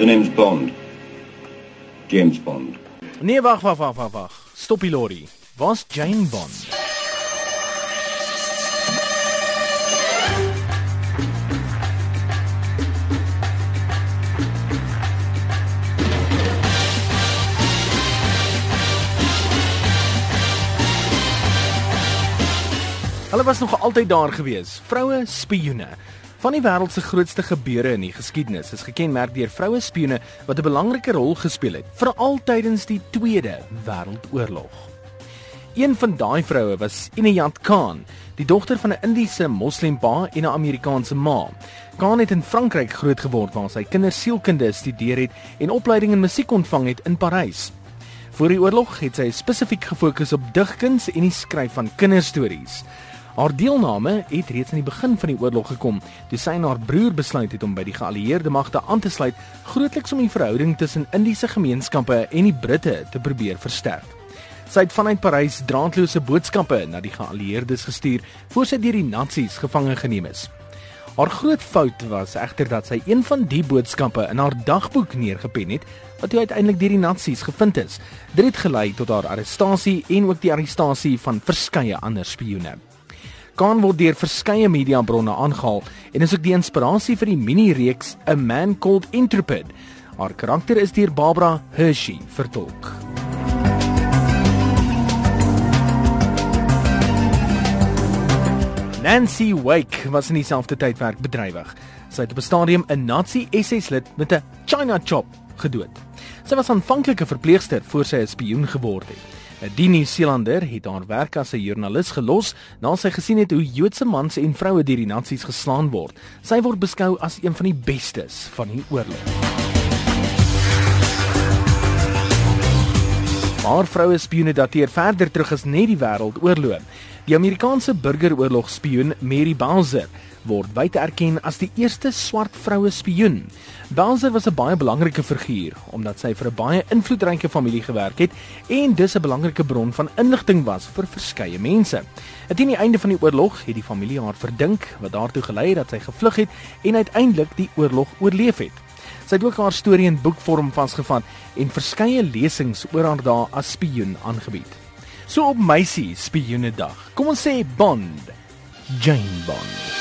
The name's Bond. James Bond. Nee, wag, wag, wag, wag, wag. Stop die lorry. Waar's Jane Bond? Hulle was nog altyd daar gewees. Vroue spioene. Van die wêreld se grootste gebeure in die geskiedenis is gekenmerk deur vroue spioene wat 'n belangrike rol gespeel het, veral tydens die Tweede Wêreldoorlog. Een van daai vroue was Inayat Khan, die dogter van 'n Indiese moslimpa en 'n Amerikaanse ma. Khan het in Frankryk grootgeword waar sy kindersielkunde studeer het en opleiding in musiek ontvang het in Parys. Voor die oorlog het sy spesifiek gefokus op digkuns en die skryf van kinderstories. Haar deelname het reeds aan die begin van die oorlog gekom, toe sy en haar broer besluit het om by die geallieerde magte aan te sluit, grootliks om die verhouding tussen Indiese gemeenskappe en die Britte te probeer versterk. Sy het vanuit Parys draadloose boodskappe na die geallieerdes gestuur voor sy deur die nasies gevange geneem is. Haar groot fout was egter dat sy een van die boodskappe in haar dagboek neergepen het wat uiteindelik deur die nasies gevind is. Dit het gelei tot haar arrestasie en ook die arrestasie van verskeie ander spioene. Khan word deur verskeie mediabronne aangehaal en is ook die inspirasie vir die mini-reeks A Man Called Intrepid. Haar karakter is deur Barbara Hershey vertolk. Nancy Wake was in dieselfde tydperk bedrywig. Sy het op 'n stadium 'n Nazi SS-lid met 'n China chop gedood. Sy was aanvanklik 'n verpleegster voor sy 'n spioen geword het. Die Nieu-Seelander het haar werk as 'n joernalis gelos nadat sy gesien het hoe Joodse mans en vroue deur die nasies geslaan word. Sy word beskou as een van die bestes van die oorlog. Maar vroue spioene dateer verder terug as net die wêreldoorlog. Die Amerikaanse burgeroorlog spioen Mary Bowser word wyd erken as die eerste swart vroue spioen. Bowser was 'n baie belangrike figuur omdat sy vir 'n baie invloedryke familie gewerk het en dus 'n belangrike bron van inligting was vir verskeie mense. Teen die einde van die oorlog het die familie haar verdink wat daartoe gelei het dat sy gevlug het en uiteindelik die oorlog oorleef het. Sy het ook haar storie in boekvorm vasgevang en verskeie lesings oor haar dae as spioen aangebied. So op meisie spioene dag. Kom ons sê Bond. Jane Bond.